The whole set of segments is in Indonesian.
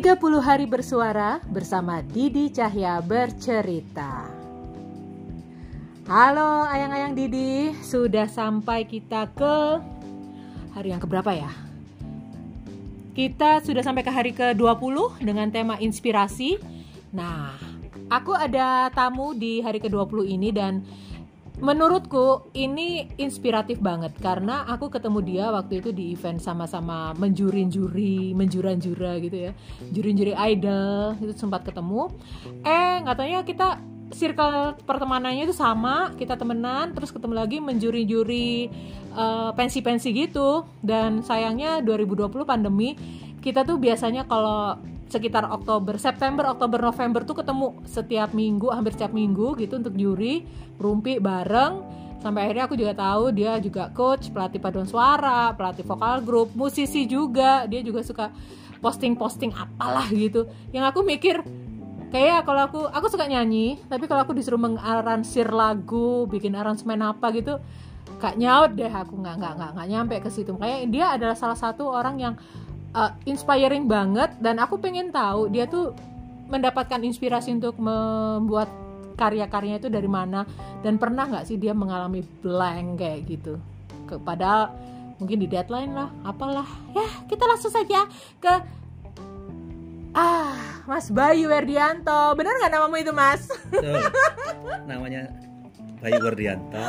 30 hari bersuara bersama Didi Cahya bercerita. Halo ayang-ayang Didi, sudah sampai kita ke hari yang keberapa ya? Kita sudah sampai ke hari ke-20 dengan tema inspirasi. Nah, aku ada tamu di hari ke-20 ini dan menurutku ini inspiratif banget karena aku ketemu dia waktu itu di event sama-sama menjurin-juri, menjura-jura gitu ya. Juri-juri idol itu sempat ketemu. Eh, katanya kita circle pertemanannya itu sama, kita temenan terus ketemu lagi menjuri-juri uh, pensi-pensi gitu dan sayangnya 2020 pandemi kita tuh biasanya kalau sekitar Oktober, September, Oktober, November tuh ketemu setiap minggu, hampir setiap minggu gitu untuk juri, rumpi bareng. Sampai akhirnya aku juga tahu dia juga coach, pelatih paduan suara, pelatih vokal grup, musisi juga. Dia juga suka posting-posting apalah gitu. Yang aku mikir kayak kalau aku aku suka nyanyi, tapi kalau aku disuruh mengaransir lagu, bikin aransemen apa gitu, gak nyaut deh aku nggak nggak nggak nggak nyampe ke situ. Kayak dia adalah salah satu orang yang uh, inspiring banget dan aku pengen tahu dia tuh mendapatkan inspirasi untuk membuat karya-karyanya itu dari mana dan pernah nggak sih dia mengalami blank kayak gitu? Kepada mungkin di deadline lah apalah. Ya kita langsung saja ke ah Mas Bayu Werdianto. Benar nggak namamu itu Mas? Tuh, namanya Bayu Werdianto.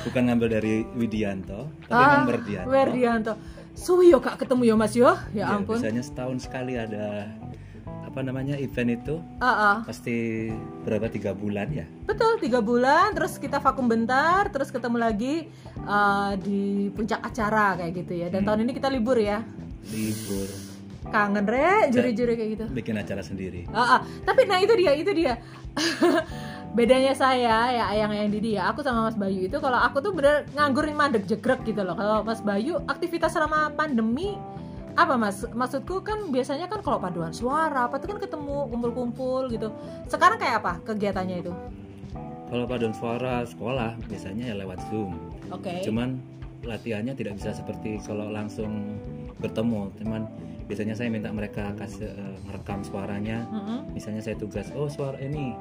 Bukan ngambil dari Widianto tapi ah, memang Werdianto. Werdianto suwi yo kak ketemu yo mas yo ya, Ya, ampun biasanya setahun sekali ada apa namanya event itu Ah, ah. pasti berapa tiga bulan ya Betul, tiga bulan, terus kita vakum bentar, terus ketemu lagi uh, di puncak acara kayak gitu ya. Dan Hmm. tahun ini kita libur ya. libur Kangen re, juri-juri kayak gitu. bikin acara sendiri Ah, ah. Tapi nah itu dia, itu dia. Bedanya saya ya yang yang Didi ya, aku sama Mas Bayu itu kalau aku tuh bener nganggur mandek jegrek gitu loh. Kalau Mas Bayu aktivitas selama pandemi apa mas? Maksudku kan biasanya kan kalau paduan suara apa tuh kan ketemu kumpul-kumpul gitu. Sekarang kayak apa kegiatannya itu? Kalau paduan suara sekolah biasanya ya lewat zoom. Oke. Cuman latihannya tidak bisa seperti kalau langsung bertemu. Cuman biasanya saya minta mereka kasih eh, merekam suaranya. Mm-mm. misalnya saya tugas oh suara ini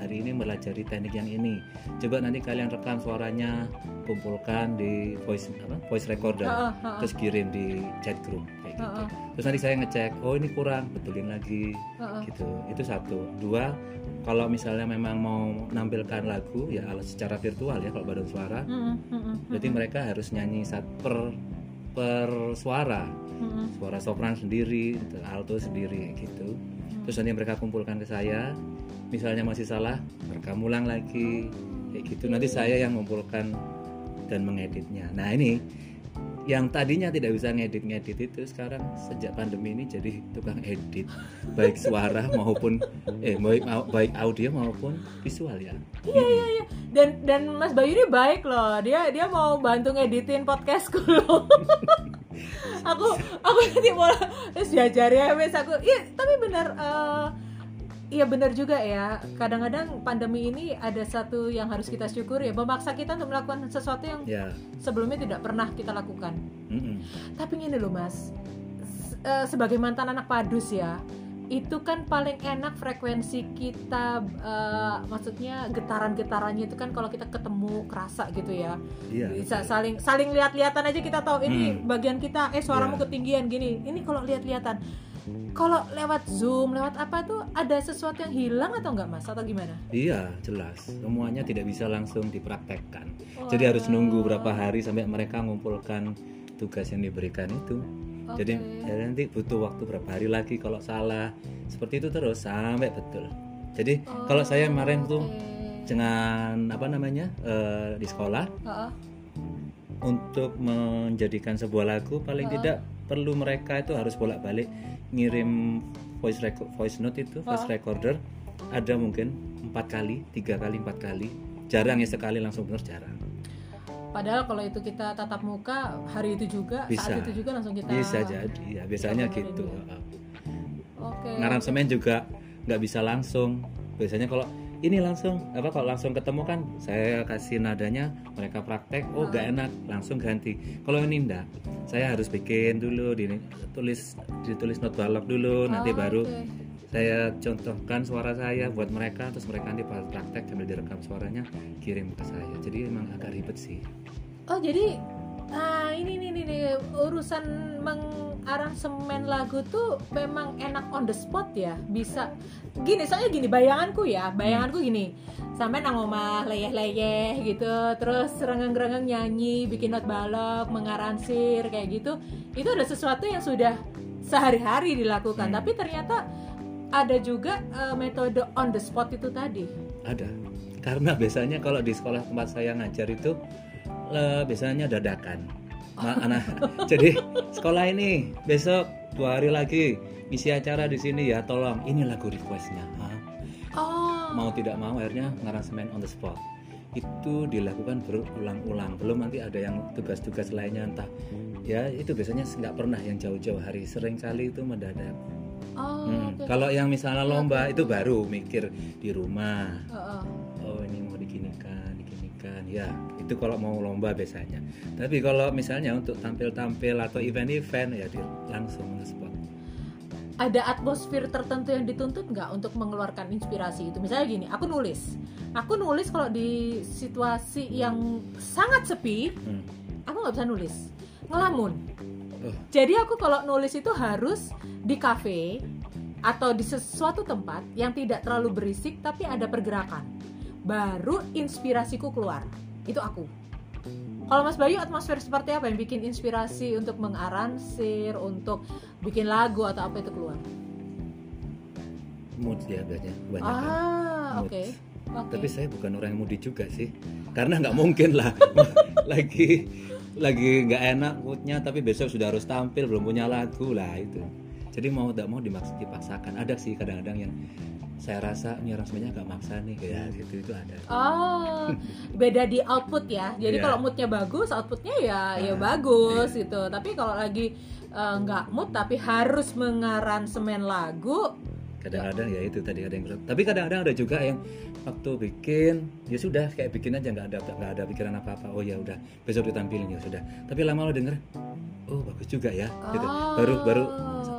hari ini melajari teknik yang ini. Coba nanti kalian rekam suaranya kumpulkan di voice apa voice recorder. Ha-ha, ha-ha. terus kirim di chat group kayak gitu. Terus nanti saya ngecek oh ini kurang betulin lagi. Gitu. Itu satu. Dua kalau misalnya memang mau menampilkan lagu ya secara virtual ya kalau badan suara. Berarti mereka harus nyanyi sat per per suara. Suara sopran sendiri alto sendiri gitu. Terus nanti mereka kumpulkan ke saya misalnya masih salah rekam ulang lagi kayak gitu nanti saya yang mengumpulkan dan mengeditnya nah ini yang tadinya tidak bisa ngedit-ngedit itu sekarang sejak pandemi ini jadi tukang edit baik suara maupun eh baik baik audio maupun visual ya Iya iya iya. Dan dan Mas Bayu ini baik loh. Dia dia mau bantu ngeditin podcastku loh. aku aku nanti mau terus diajari ya wes aku. Iya tapi benar eh, Iya benar juga ya. Kadang-kadang pandemi ini ada satu yang harus kita syukuri ya, memaksa kita untuk melakukan sesuatu yang ya sebelumnya tidak pernah kita lakukan. mm-mm. Tapi ini loh mas, eh, sebagai mantan anak padus ya, itu kan paling enak frekuensi kita, eh, maksudnya getaran-getarannya itu kan kalau kita ketemu kerasa gitu ya, iya bisa saling saling lihat-lihatan aja kita tahu ini Hmm. bagian kita, eh suaramu Iya. ketinggian gini, ini kalau lihat-lihatan. Kalau lewat zoom, lewat apa tuh ada sesuatu yang hilang atau enggak mas atau gimana? Iya, jelas. Semuanya tidak bisa langsung dipraktekkan. Oh. Jadi harus nunggu berapa hari sampai mereka mengumpulkan tugas yang diberikan itu. Jadi Oke. jadi nanti butuh waktu berapa hari lagi kalau salah. Seperti itu terus sampai betul. Jadi kalau saya kemarin tuh Oke. dengan apa namanya eh, di sekolah Heeh. untuk menjadikan sebuah lagu paling tidak perlu mereka itu harus bolak-balik ngirim voice reco- voice note itu voice recorder ada mungkin empat kali tiga kali empat kali jarang ya sekali langsung benar jarang Padahal kalau itu kita tatap muka hari itu juga, Bisa. saat itu juga langsung kita bisa jadi ya biasanya gitu dia. Oke. ngaransemen juga nggak bisa langsung biasanya kalau ini langsung apa kalau langsung ketemu kan saya kasih nadanya mereka praktek oh gak enak langsung ganti. Kalau ini enggak saya harus bikin dulu ditulis ditulis not balok dulu nanti Oh, baru oke. saya contohkan suara saya buat mereka terus mereka nanti praktek sambil direkam suaranya kirim ke saya. Jadi emang agak ribet sih. Oh jadi ah ini nih nih, nih, urusan mengaransemen lagu tuh memang enak on the spot ya. Bisa gini soalnya gini bayanganku ya bayanganku gini. Sampai nang omah leyeh-leyeh gitu terus rengeng-rengeng nyanyi bikin not balok mengaransir kayak gitu. Itu ada sesuatu yang sudah sehari-hari dilakukan. Hmm. tapi ternyata ada juga eh, metode on the spot itu tadi. Ada. Karena biasanya kalau di sekolah tempat saya ngajar itu eh, biasanya dadakan. Ma- anak jadi sekolah ini besok dua hari lagi isi acara di sini ya tolong. Ini lagu requestnya oh. Mau tidak mau akhirnya ngaransemen on the spot. Itu dilakukan berulang-ulang. Belum nanti ada yang tugas-tugas lainnya entah. Ya itu biasanya nggak pernah yang jauh-jauh hari. Sering kali itu mendadak. Oh Hmm, oke. kalau yang misalnya lomba itu baru mikir di rumah. Heeh. oh ini mau diginikan diginikan. Ya itu kalau mau lomba biasanya. Tapi kalau misalnya untuk tampil-tampil atau event-event ya di, langsung on spot ada atmosfer tertentu yang dituntut nggak untuk mengeluarkan inspirasi itu? Misalnya gini aku nulis. Aku nulis kalau di situasi yang sangat sepi Hmm. aku nggak bisa nulis. Ngelamun. Oh. jadi aku kalau nulis itu harus di kafe atau di sesuatu tempat yang tidak terlalu berisik tapi ada pergerakan. Baru inspirasiku keluar itu aku. Kalau Mas Bayu atmosfer seperti apa yang bikin inspirasi untuk mengaransir untuk bikin lagu atau apa itu keluar? Mood ya biasanya banyak ah oke. Oke. Tapi saya bukan orang yang moody juga sih. Karena nggak mungkin lah. Lagi lagi nggak enak moodnya tapi besok sudah harus tampil belum punya lagu lah itu jadi mau tidak mau dimaks dipaksakan ada sih kadang-kadang yang saya rasa ini aransemennya agak maksa nih ya gitu itu ada Oh, beda di output ya. Jadi Iya. kalau moodnya bagus, outputnya ya ya Ah, bagus gitu. Tapi kalau lagi eh, nggak mood tapi harus mengaransemen lagu, kadang-kadang ya itu tadi ada yang bilang. tapi kadang-kadang ada juga yang waktu bikin ya sudah kayak bikin aja nggak ada nggak ada pikiran apa-apa oh ya udah besok ditampilin ya sudah tapi lama-lama denger oh bagus juga ya gitu Oh. baru baru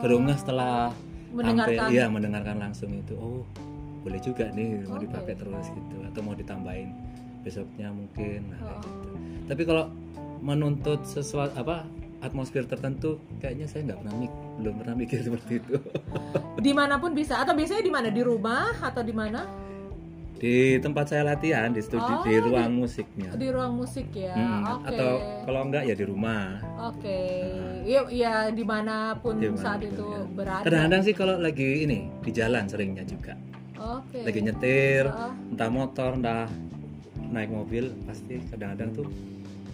baru ngeh setelah mendengarkan. tampil, iya mendengarkan langsung itu oh boleh juga nih mau Oke. dipakai terus gitu atau mau ditambahin besoknya mungkin nah, Oh. gitu. tapi kalau menuntut sesuatu apa atmosfer tertentu kayaknya saya nggak pernah mik belum pernah mikir seperti itu di mana pun bisa. Atau biasanya di mana? Di rumah atau di mana? di tempat saya latihan di studi Oh, di di- ruang musiknya Di ruang musik ya. Hmm, Oke. atau kalau enggak ya di rumah Oke. Iya, ya di mana pun Di mana pun, saat itu ya. berada. kadang-kadang sih kalau lagi ini di jalan seringnya juga Oke. lagi nyetir Ah. entah motor entah naik mobil pasti kadang-kadang tuh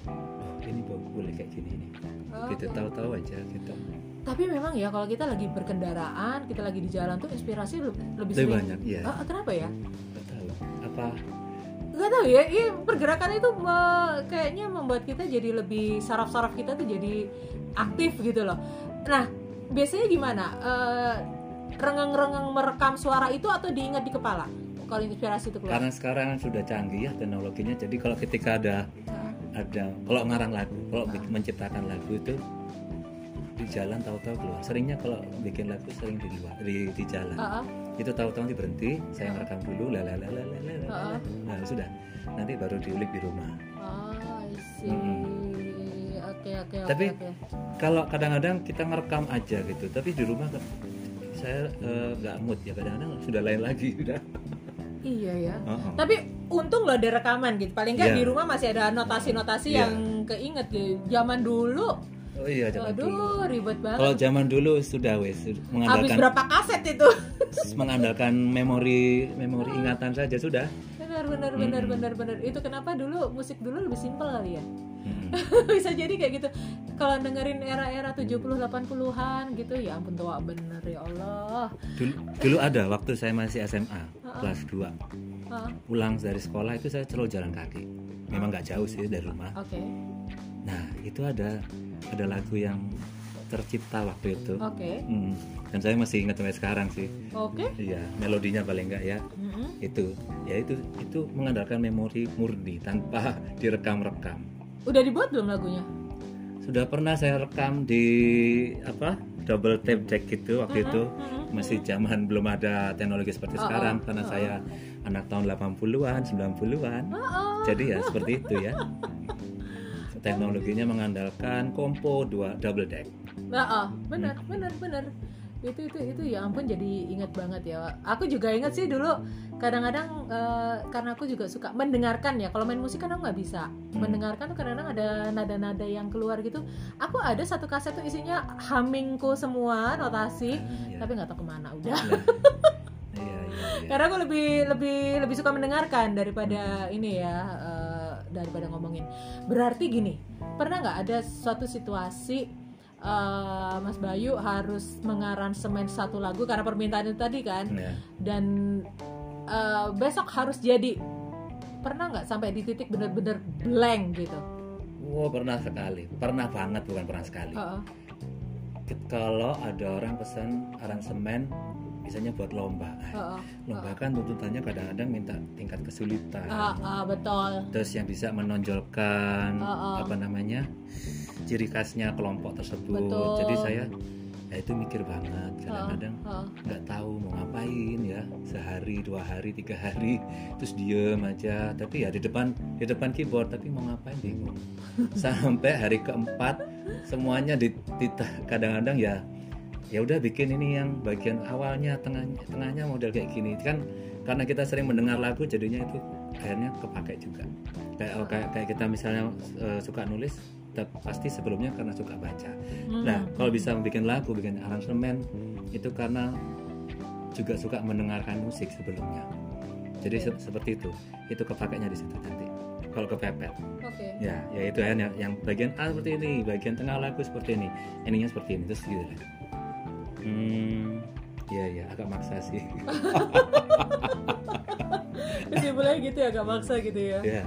oh ini boleh kayak gini nih gitu Oke. tahu-tahu aja gitu Tapi memang ya kalau kita lagi berkendaraan, kita lagi di jalan tuh inspirasi lebih, lebih sering. banyak ya Ah, kenapa ya? nggak tahu apa Gak tahu ya, iya pergerakan itu me- kayaknya membuat kita jadi lebih saraf-saraf kita tuh jadi aktif gitu loh. Nah, biasanya gimana? Eh, rengeng-rengeng merekam suara itu atau diingat di kepala? Kalau inspirasi itu keluar. karena sekarang sudah canggih ya teknologinya jadi kalau ketika ada ada kalau ngarang lagu kalau bikin- menciptakan lagu itu di jalan tahu-tahu keluar seringnya kalau bikin lagu sering di luar di, di jalan ah. itu tahu-tahu nanti berhenti saya ngerekam dulu lalalalalala Ah. nah sudah nanti baru diulik di rumah Oh, I see. Mm-mm. Oke, oke, oke. Tapi- oke. kalau kadang-kadang kita ngerekam aja gitu tapi di rumah saya nggak mood ya kadang-kadang sudah lain lagi sudah Iya ya. Oh. Tapi untung loh ada rekaman gitu. Paling nggak Iya. di rumah masih ada notasi-notasi Iya. yang keinget gitu. Zaman dulu, oh iya zaman dulu aduh ribet banget. kalau zaman dulu sudah wes Habis mengandalkan berapa kaset itu? mengandalkan memori memori ingatan saja sudah benar benar benar Mm-mm. benar benar. Itu kenapa dulu musik dulu lebih simpel kali ya? Mm-mm. Bisa jadi kayak gitu. Kalau dengerin era-era 70 80-an gitu ya ampun tua bener ya Allah. dulu dulu ada waktu saya masih SMA Ah. kelas 2 Ah, pulang dari sekolah itu saya selalu jalan kaki memang nggak jauh sih dari rumah Oke. Nah itu ada ada lagu yang tercipta waktu itu. Oke. Hmm, dan saya masih ingat sampai sekarang sih. Oke. iya melodinya paling enggak ya. Mm-mm. itu ya itu itu mengandalkan memori murni tanpa direkam-rekam. Udah dibuat belum lagunya? sudah pernah saya rekam di apa double tape deck gitu waktu itu. masih zaman belum ada teknologi seperti sekarang karena saya anak tahun 80-an 90-an jadi ya seperti itu ya teknologinya mengandalkan kompo dua double deck Nah, oh, benar, benar, benar. Itu itu itu ya ampun jadi ingat banget ya. Aku juga ingat sih dulu kadang-kadang eh, karena aku juga suka mendengarkan ya. Kalau main musik kan aku nggak bisa. Mendengarkan tuh kadang-kadang ada nada-nada yang keluar gitu. Aku ada satu kaset tuh isinya hummingku semua notasi, iya. tapi nggak tahu ke mana udah. Nah, iya iya iya Karena aku lebih lebih lebih suka mendengarkan daripada ini ya eh, daripada ngomongin. Berarti gini, pernah nggak ada suatu situasi eh, Mas Bayu harus mengaransemen satu lagu karena permintaan itu tadi kan, Ya. dan eh, besok harus jadi. Pernah nggak sampai di titik bener-bener blank gitu? Wow pernah sekali, pernah banget bukan pernah sekali. Heeh. Kalau ada orang pesan aransemen, biasanya buat lomba. Heeh. Lomba kan tuntutannya kadang-kadang minta tingkat kesulitan. Ah, ah, betul. Terus yang bisa menonjolkan Ah, ah. apa namanya ciri khasnya kelompok tersebut. Betul. Jadi saya ya itu mikir banget. Kadang-kadang nggak tahu mau ngapain ya sehari dua hari tiga hari terus diem aja tapi ya di depan di depan keyboard tapi mau ngapain bingung sampai hari keempat semuanya di- kadang-kadang ya ya udah bikin ini yang bagian awalnya tengahnya tengahnya model kayak gini kan karena kita sering mendengar lagu jadinya itu akhirnya kepake juga kayak oh, kayak, kayak kita misalnya eh, suka nulis kita pasti sebelumnya karena suka baca Hmm. Nah, kalau bisa bikin lagu, bikin aransemen itu karena juga suka mendengarkan musik sebelumnya. Jadi se- seperti itu. Itu kepakainya di situ nanti. Kalau kepepet, Oke. ya, ya itu yang, yang bagian A seperti ini, bagian tengah lagu seperti ini, endingnya seperti ini, terus gitu lah. Hmm, ya ya, agak maksa sih. Kesimpulannya gitu ya, agak maksa gitu ya. ya,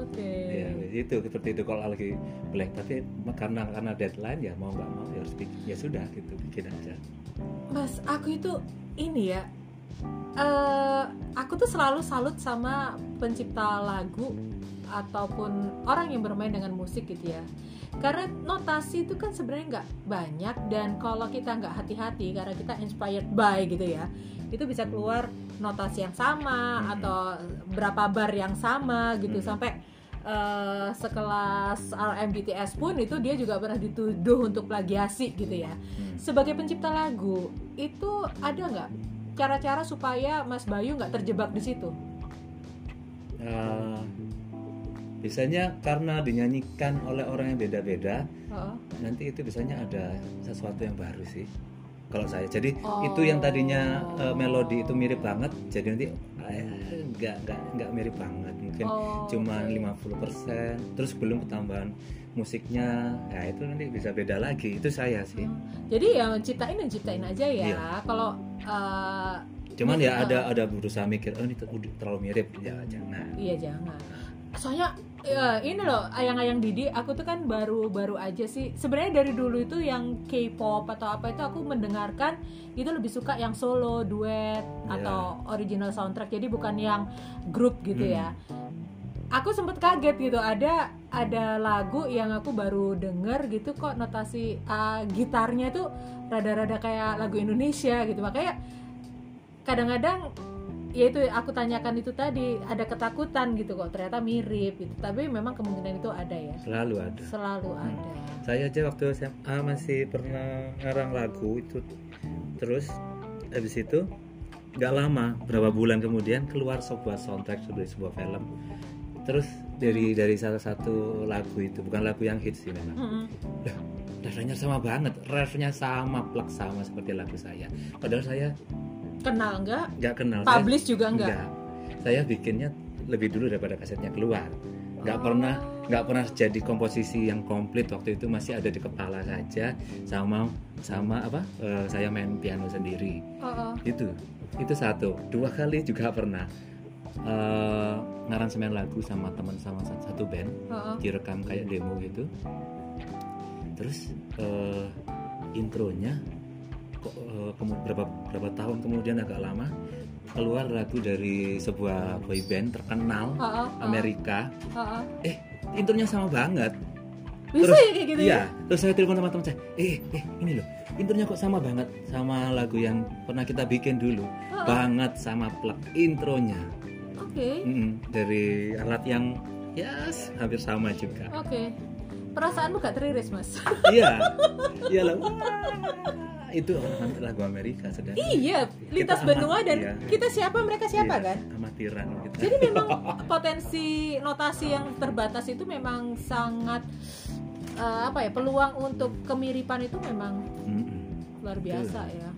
Oke. ya, itu seperti itu kalau lagi blank. Tapi karena karena deadline ya mau nggak mau ya harus bikin. Ya sudah gitu, bikin aja. Mas, aku itu ini ya. eh aku tuh selalu salut sama pencipta lagu ataupun orang yang bermain dengan musik gitu ya. Karena notasi itu kan sebenarnya nggak banyak dan kalau kita nggak hati-hati karena kita inspired by gitu ya, itu bisa keluar notasi yang sama Mhm. atau berapa bar yang sama gitu Mhm. sampai eh, sekelas RMBTS pun itu dia juga pernah dituduh untuk plagiasi gitu ya Hmm. sebagai pencipta lagu itu ada nggak cara-cara supaya Mas Bayu nggak terjebak di situ? Eh, biasanya karena dinyanyikan oleh orang yang beda-beda Heeh. nanti itu biasanya ada sesuatu yang baru sih kalau saya jadi Oh. itu yang tadinya eh, melodi itu mirip banget jadi nanti eh, nggak nggak nggak mirip banget mungkin Oh, cuma oke. 50% terus belum ketambahan musiknya ya itu nanti bisa beda lagi itu saya sih Hmm. Jadi ya ciptain dan ciptain aja ya. Iya. Kalau eh, cuman ya ada ada berusaha mikir oh ini terlalu mirip ya jangan iya jangan. Soalnya ya, ini loh ayang-ayang Didi, aku tuh kan baru-baru aja sih. Sebenarnya dari dulu itu yang K-pop atau apa itu aku mendengarkan itu lebih suka yang solo, duet Iya. atau original soundtrack. Jadi bukan yang grup gitu Hmm. ya. Aku sempet kaget gitu ada ada lagu yang aku baru denger gitu kok notasi ah, gitarnya tuh rada-rada kayak lagu Indonesia gitu makanya kadang-kadang ya itu aku tanyakan itu tadi ada ketakutan gitu kok ternyata mirip gitu. Tapi memang kemungkinan itu ada ya. Selalu ada. Selalu Hmm. ada. Saya aja waktu SMA masih pernah ngarang lagu itu. Terus habis itu nggak lama berapa bulan kemudian keluar sebuah soundtrack dari sebuah film. Terus dari dari salah satu lagu itu bukan lagu yang hits sih memang. Lah, refnya sama banget refnya sama plak sama seperti lagu saya. Padahal saya kenal nggak? Nggak kenal. Saya- publish juga nggak? Saya bikinnya lebih dulu daripada kasetnya keluar. Nggak Oh. pernah nggak pernah jadi komposisi yang komplit. Waktu itu masih ada di kepala saja sama sama apa eh, saya main piano sendiri. Oh, oh. itu itu satu. Dua kali juga pernah. Eh ngaransemen lagu sama teman sama sat- satu band. Oh, oh. direkam kayak demo gitu. Terus eh, intronya kok eh, berapa berapa tahun kemudian agak lama keluar lagu dari sebuah boy band terkenal ha, ha. Amerika ha. eh intronya sama banget Bisa Terus- ya kayak gitu iya terus saya telepon teman-teman saya eh eh ini loh intronya kok sama banget sama lagu yang pernah kita bikin dulu ha. banget sama plug intronya Oke. Mm-mm, dari alat yang ya hampir sama juga Oke. Perasaanmu gak teriris, Mas? iya iya lah itu lagu Amerika sedang iya, lintas benua dan iya. kita siapa mereka siapa Iya, kan? amatiran kita Jadi memang potensi notasi yang terbatas itu memang sangat eh, apa ya peluang untuk kemiripan itu memang Mm-mm. luar biasa ya.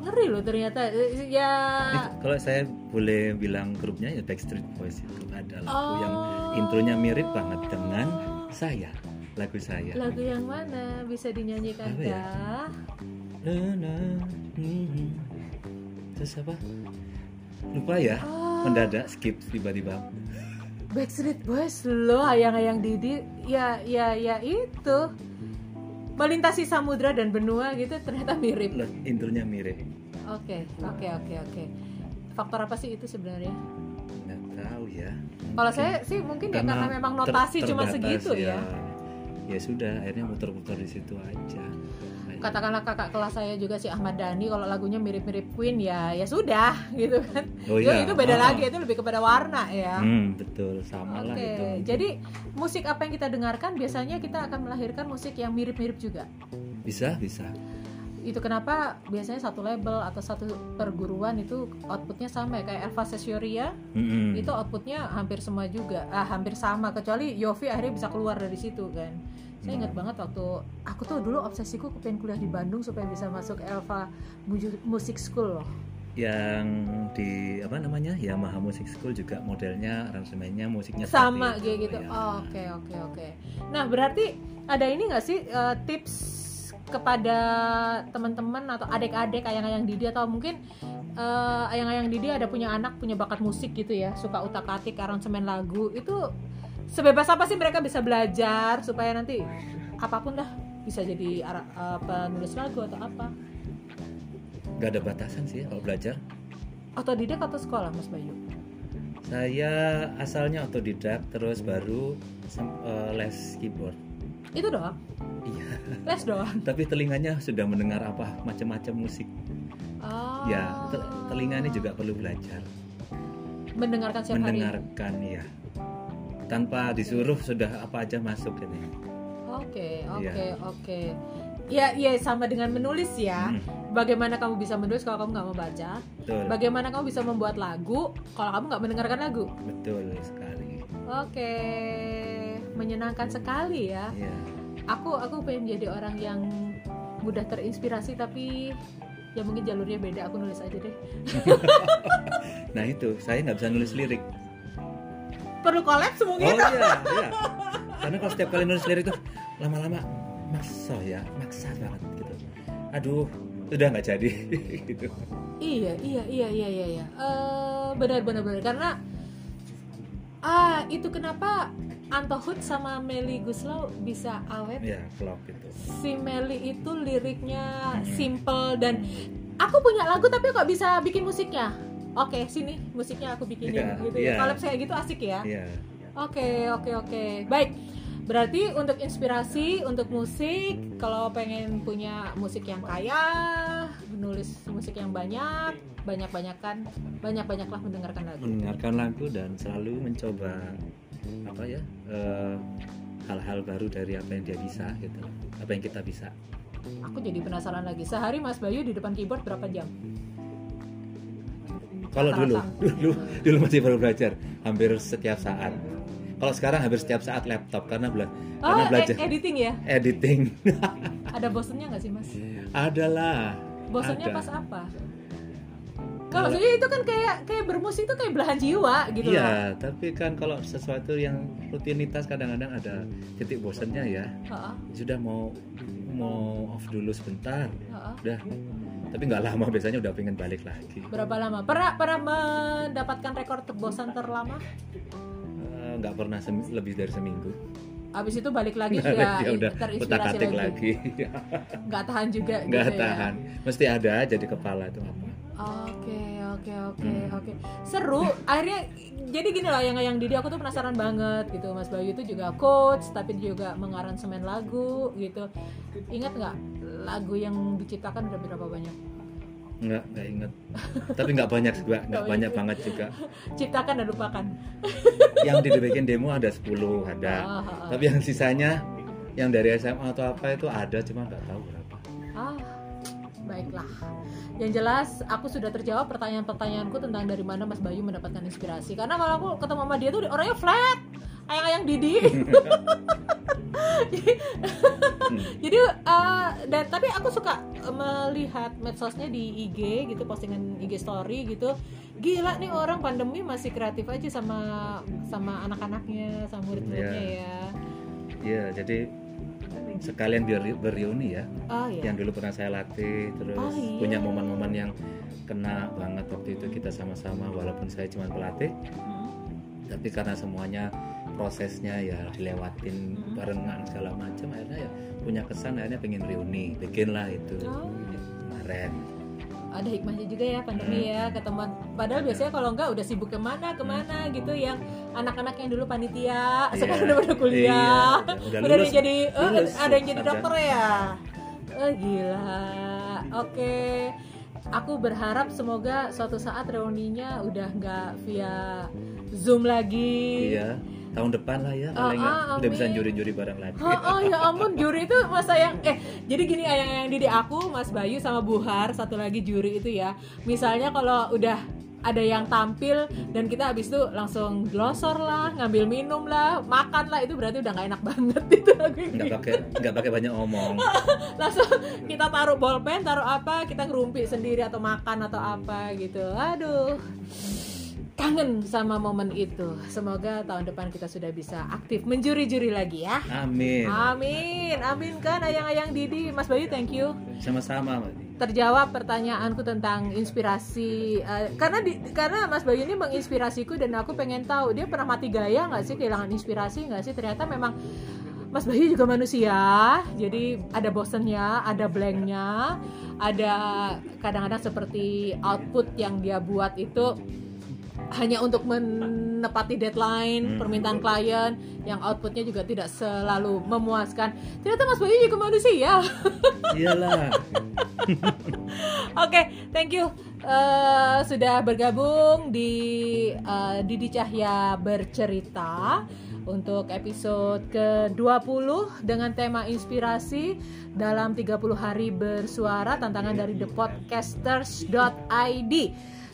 Ngeri loh ternyata Eh, ya. Ini kalau saya boleh bilang grupnya ya Backstreet Boys itu ada lagu yang Oh. intronya mirip banget dengan saya lagu saya Lagu yang mana bisa dinyanyikan Apa ya? kah? Na, na, mhm. terus apa lupa ya Oh. mendadak skip tiba-tiba Backstreet Boys loh ayang-ayang Didi ya ya ya itu melintasi samudra dan benua gitu ternyata mirip. Intronya mirip Oke oke oke oke. Faktor apa sih itu sebenarnya? Nggak tahu ya Kalau saya sih mungkin ya karena memang ter- notasi cuma terbatas segitu ya. ya sudah akhirnya muter-muter di situ aja Katakanlah kakak kelas saya juga si Ahmad Dhani kalau lagunya mirip-mirip Queen ya ya sudah gitu kan. Oh iya. itu beda Ah. lagi itu lebih kepada warna ya. hmm, betul sama Oke, lah itu jadi musik apa yang kita dengarkan biasanya kita akan melahirkan musik yang mirip-mirip juga. bisa bisa Itu kenapa biasanya satu label atau satu perguruan itu outputnya sama ya kayak Elva Sesioria Mm-mm. itu outputnya hampir semua juga, ah hampir sama kecuali Yofi akhirnya bisa keluar dari situ kan. Saya ingat banget waktu aku tuh dulu obsesiku pengen kuliah di Bandung supaya bisa masuk Elva Music School loh. yang di apa namanya Yamaha Music School juga modelnya aransemennya musiknya sama kayak itu, gitu. ya. Oke oke oke. Nah berarti ada ini nggak sih eh, tips kepada teman-teman atau adik-adik ayang-ayang Didi atau mungkin eh, ayang-ayang Didi ada punya anak punya bakat musik gitu ya suka utak atik aransemen lagu itu sebebas apa sih mereka bisa belajar supaya nanti apa pun lah bisa jadi eh, penulis lagu atau apa? Nggak ada batasan sih kalau belajar. Otodidak atau sekolah Mas Bayu? Saya asalnya otodidak terus baru eh, les keyboard. Itu doang iya les doang tapi telinganya sudah mendengar apa macam-macam musik oh, ya te- telinga ini juga perlu belajar mendengarkan setiap hari mendengarkan ya tanpa disuruh sudah apa aja masuk ini Oke, oke, Iya. oke. Ya, ya sama dengan menulis ya. Hmm, Bagaimana kamu bisa menulis kalau kamu nggak mau baca? betul Bagaimana kamu bisa membuat lagu kalau kamu nggak mendengarkan lagu? betul sekali Oke, menyenangkan sekali ya. ya Aku aku pengen jadi orang yang mudah terinspirasi tapi ya mungkin jalurnya beda. Aku nulis aja deh. nah itu saya nggak bisa nulis lirik Perlu collab oh mungkin? iya iya karena kalau setiap kali nulis lirik tuh lama-lama maksa ya maksa banget gitu aduh udah nggak jadi gitu Iya, iya, iya, iya, iya, iya. Eh, benar, benar, benar. Karena ah itu kenapa Anto Hood sama Meli Guslau bisa awet. ya vlog gitu Si Meli itu liriknya simple dan aku punya lagu tapi kok bisa bikin musiknya. Oke, sini musiknya aku bikinin Iya, gitu ya. Kalau saya gitu asik ya. iya Oke, oke, oke. Baik. Berarti untuk inspirasi, untuk musik, kalau pengen punya musik yang kaya, menulis musik yang banyak, banyak-banyakan, banyak-banyaklah mendengarkan lagu. mendengarkan lagu dan selalu mencoba apa ya eh, hal-hal baru dari apa yang dia bisa gitu apa yang kita bisa Aku jadi penasaran lagi. Sehari Mas Bayu di depan keyboard berapa jam? kalau dulu dulu dulu masih baru belajar hampir setiap saat kalau sekarang hampir setiap saat laptop karena bela karena Oh, belajar e- editing ya? editing Ada bosennya nggak sih Mas? adalah Bosennya Ada. pas apa? Kalau maksudnya itu kan kayak kayak bermusik itu kayak belahan jiwa gitu. Iya, tapi kan kalau sesuatu yang rutinitas kadang-kadang ada titik bosannya ya. Heeh, Sudah mau mau off dulu sebentar, udah. Tapi nggak lama biasanya udah pengen balik lagi. Berapa lama? Pernah pernah mendapatkan rekor terbosan terlama? Eh, Nggak pernah semi- lebih dari seminggu. abis itu balik lagi Nah, juga dia udah terinspirasi lagi. lagi nggak tahan juga nggak gitu ya. tahan mesti ada aja di kepala itu apa Oke, oke, oke, Hmm. oke. Seru. Akhirnya jadi gini lah yang yang Didi aku tuh penasaran banget gitu. Mas Bayu itu juga coach tapi juga mengaransemen lagu gitu. Ingat nggak lagu yang diciptakan udah berapa banyak? nggak nggak inget tapi nggak banyak juga nggak banyak banget juga Ciptakan dan lupakan. yang dibikin demo ada 10 ada ah. tapi yang sisanya yang dari SMA atau apa itu ada cuma nggak tahu berapa Ah, baiklah. Yang jelas aku sudah terjawab pertanyaan-pertanyaanku tentang dari mana Mas Bayu mendapatkan inspirasi. Karena kalau aku ketemu sama dia tuh orangnya flat, ayang-ayang Didi. Jadi eh, dan tapi aku suka melihat medsosnya di IG gitu, postingan IG story gitu. Gila nih orang pandemi masih kreatif aja sama sama anak-anaknya, sama murid-muridnya Iya. ya. Iya jadi sekalian biar berreuni ya Oh iya. yang dulu pernah saya latih terus Oh, iya. punya momen-momen yang kena banget waktu itu kita sama-sama walaupun saya cuma pelatih Hmm. tapi karena semuanya prosesnya ya dilewatin Hmm. barengan segala macam akhirnya ya punya kesan akhirnya pengen reuni bikinlah itu Oh. kemarin ada hikmahnya juga ya pandemi Hmm. ya ketemuan. Padahal biasanya kalau enggak udah sibuk ke mana ke mana gitu yang anak-anak yang dulu panitia Iya. sekarang udah pada kuliah Iya, udah- udah lulus. jadi eh, Lulus, ada yang jadi dokter ya? Eh gila. Oke. Aku berharap semoga suatu saat reuninya udah nggak via zoom lagi. Iya tahun depan lah ya paling nggak. ah, udah bisa juri-juri bareng lagi. Oh, oh ya ampun juri itu masa yang eh jadi gini ayang yang Didi aku Mas Bayu sama Buhar satu lagi juri itu ya. Misalnya kalau udah ada yang tampil dan kita habis itu langsung glosor lah ngambil minum lah makan lah itu berarti udah nggak enak banget itu lagu yang nggak gitu. pakai nggak pakai banyak omong. Langsung kita taruh bolpen taruh apa kita ngerumpi sendiri atau makan atau apa gitu. Aduh kangen sama momen itu. Semoga tahun depan kita sudah bisa aktif menjuri-juri lagi ya. Amin. Amin, amin kan ayang-ayang Didi, Mas Bayu thank you. sama-sama Terjawab pertanyaanku tentang inspirasi eh, karena di, karena Mas Bayu ini menginspirasiku dan aku pengen tahu dia pernah mati gaya nggak sih? Kehilangan inspirasi nggak sih? Ternyata memang Mas Bayu juga manusia, jadi ada bosennya, ada blanknya, ada kadang-kadang seperti output yang dia buat itu hanya untuk menepati deadline Hmm. permintaan klien yang outputnya juga tidak selalu memuaskan. Ternyata Mas Bayu juga manusia iyalah. Oke thank you. Eh, sudah bergabung di eh, Didi Cahya bercerita untuk episode ke-20 dengan tema inspirasi dalam 30 hari bersuara tantangan dari thepodcasters.id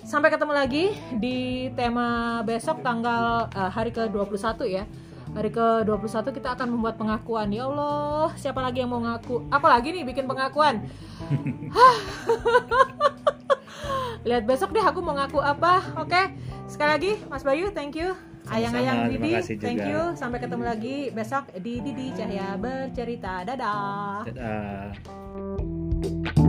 Sampai ketemu lagi di tema besok tanggal eh, hari ke-21 ya. Hari ke-21 kita akan membuat pengakuan. Ya Allah, siapa lagi yang mau ngaku? Aku lagi nih bikin pengakuan. Lihat besok deh aku mau ngaku apa. Oke. Sekali lagi Mas Bayu, thank you. Ayang-ayang Didi, thank juga. you. Sampai ketemu lagi besok di Didi Cahya bercerita. Dadah. Dadah.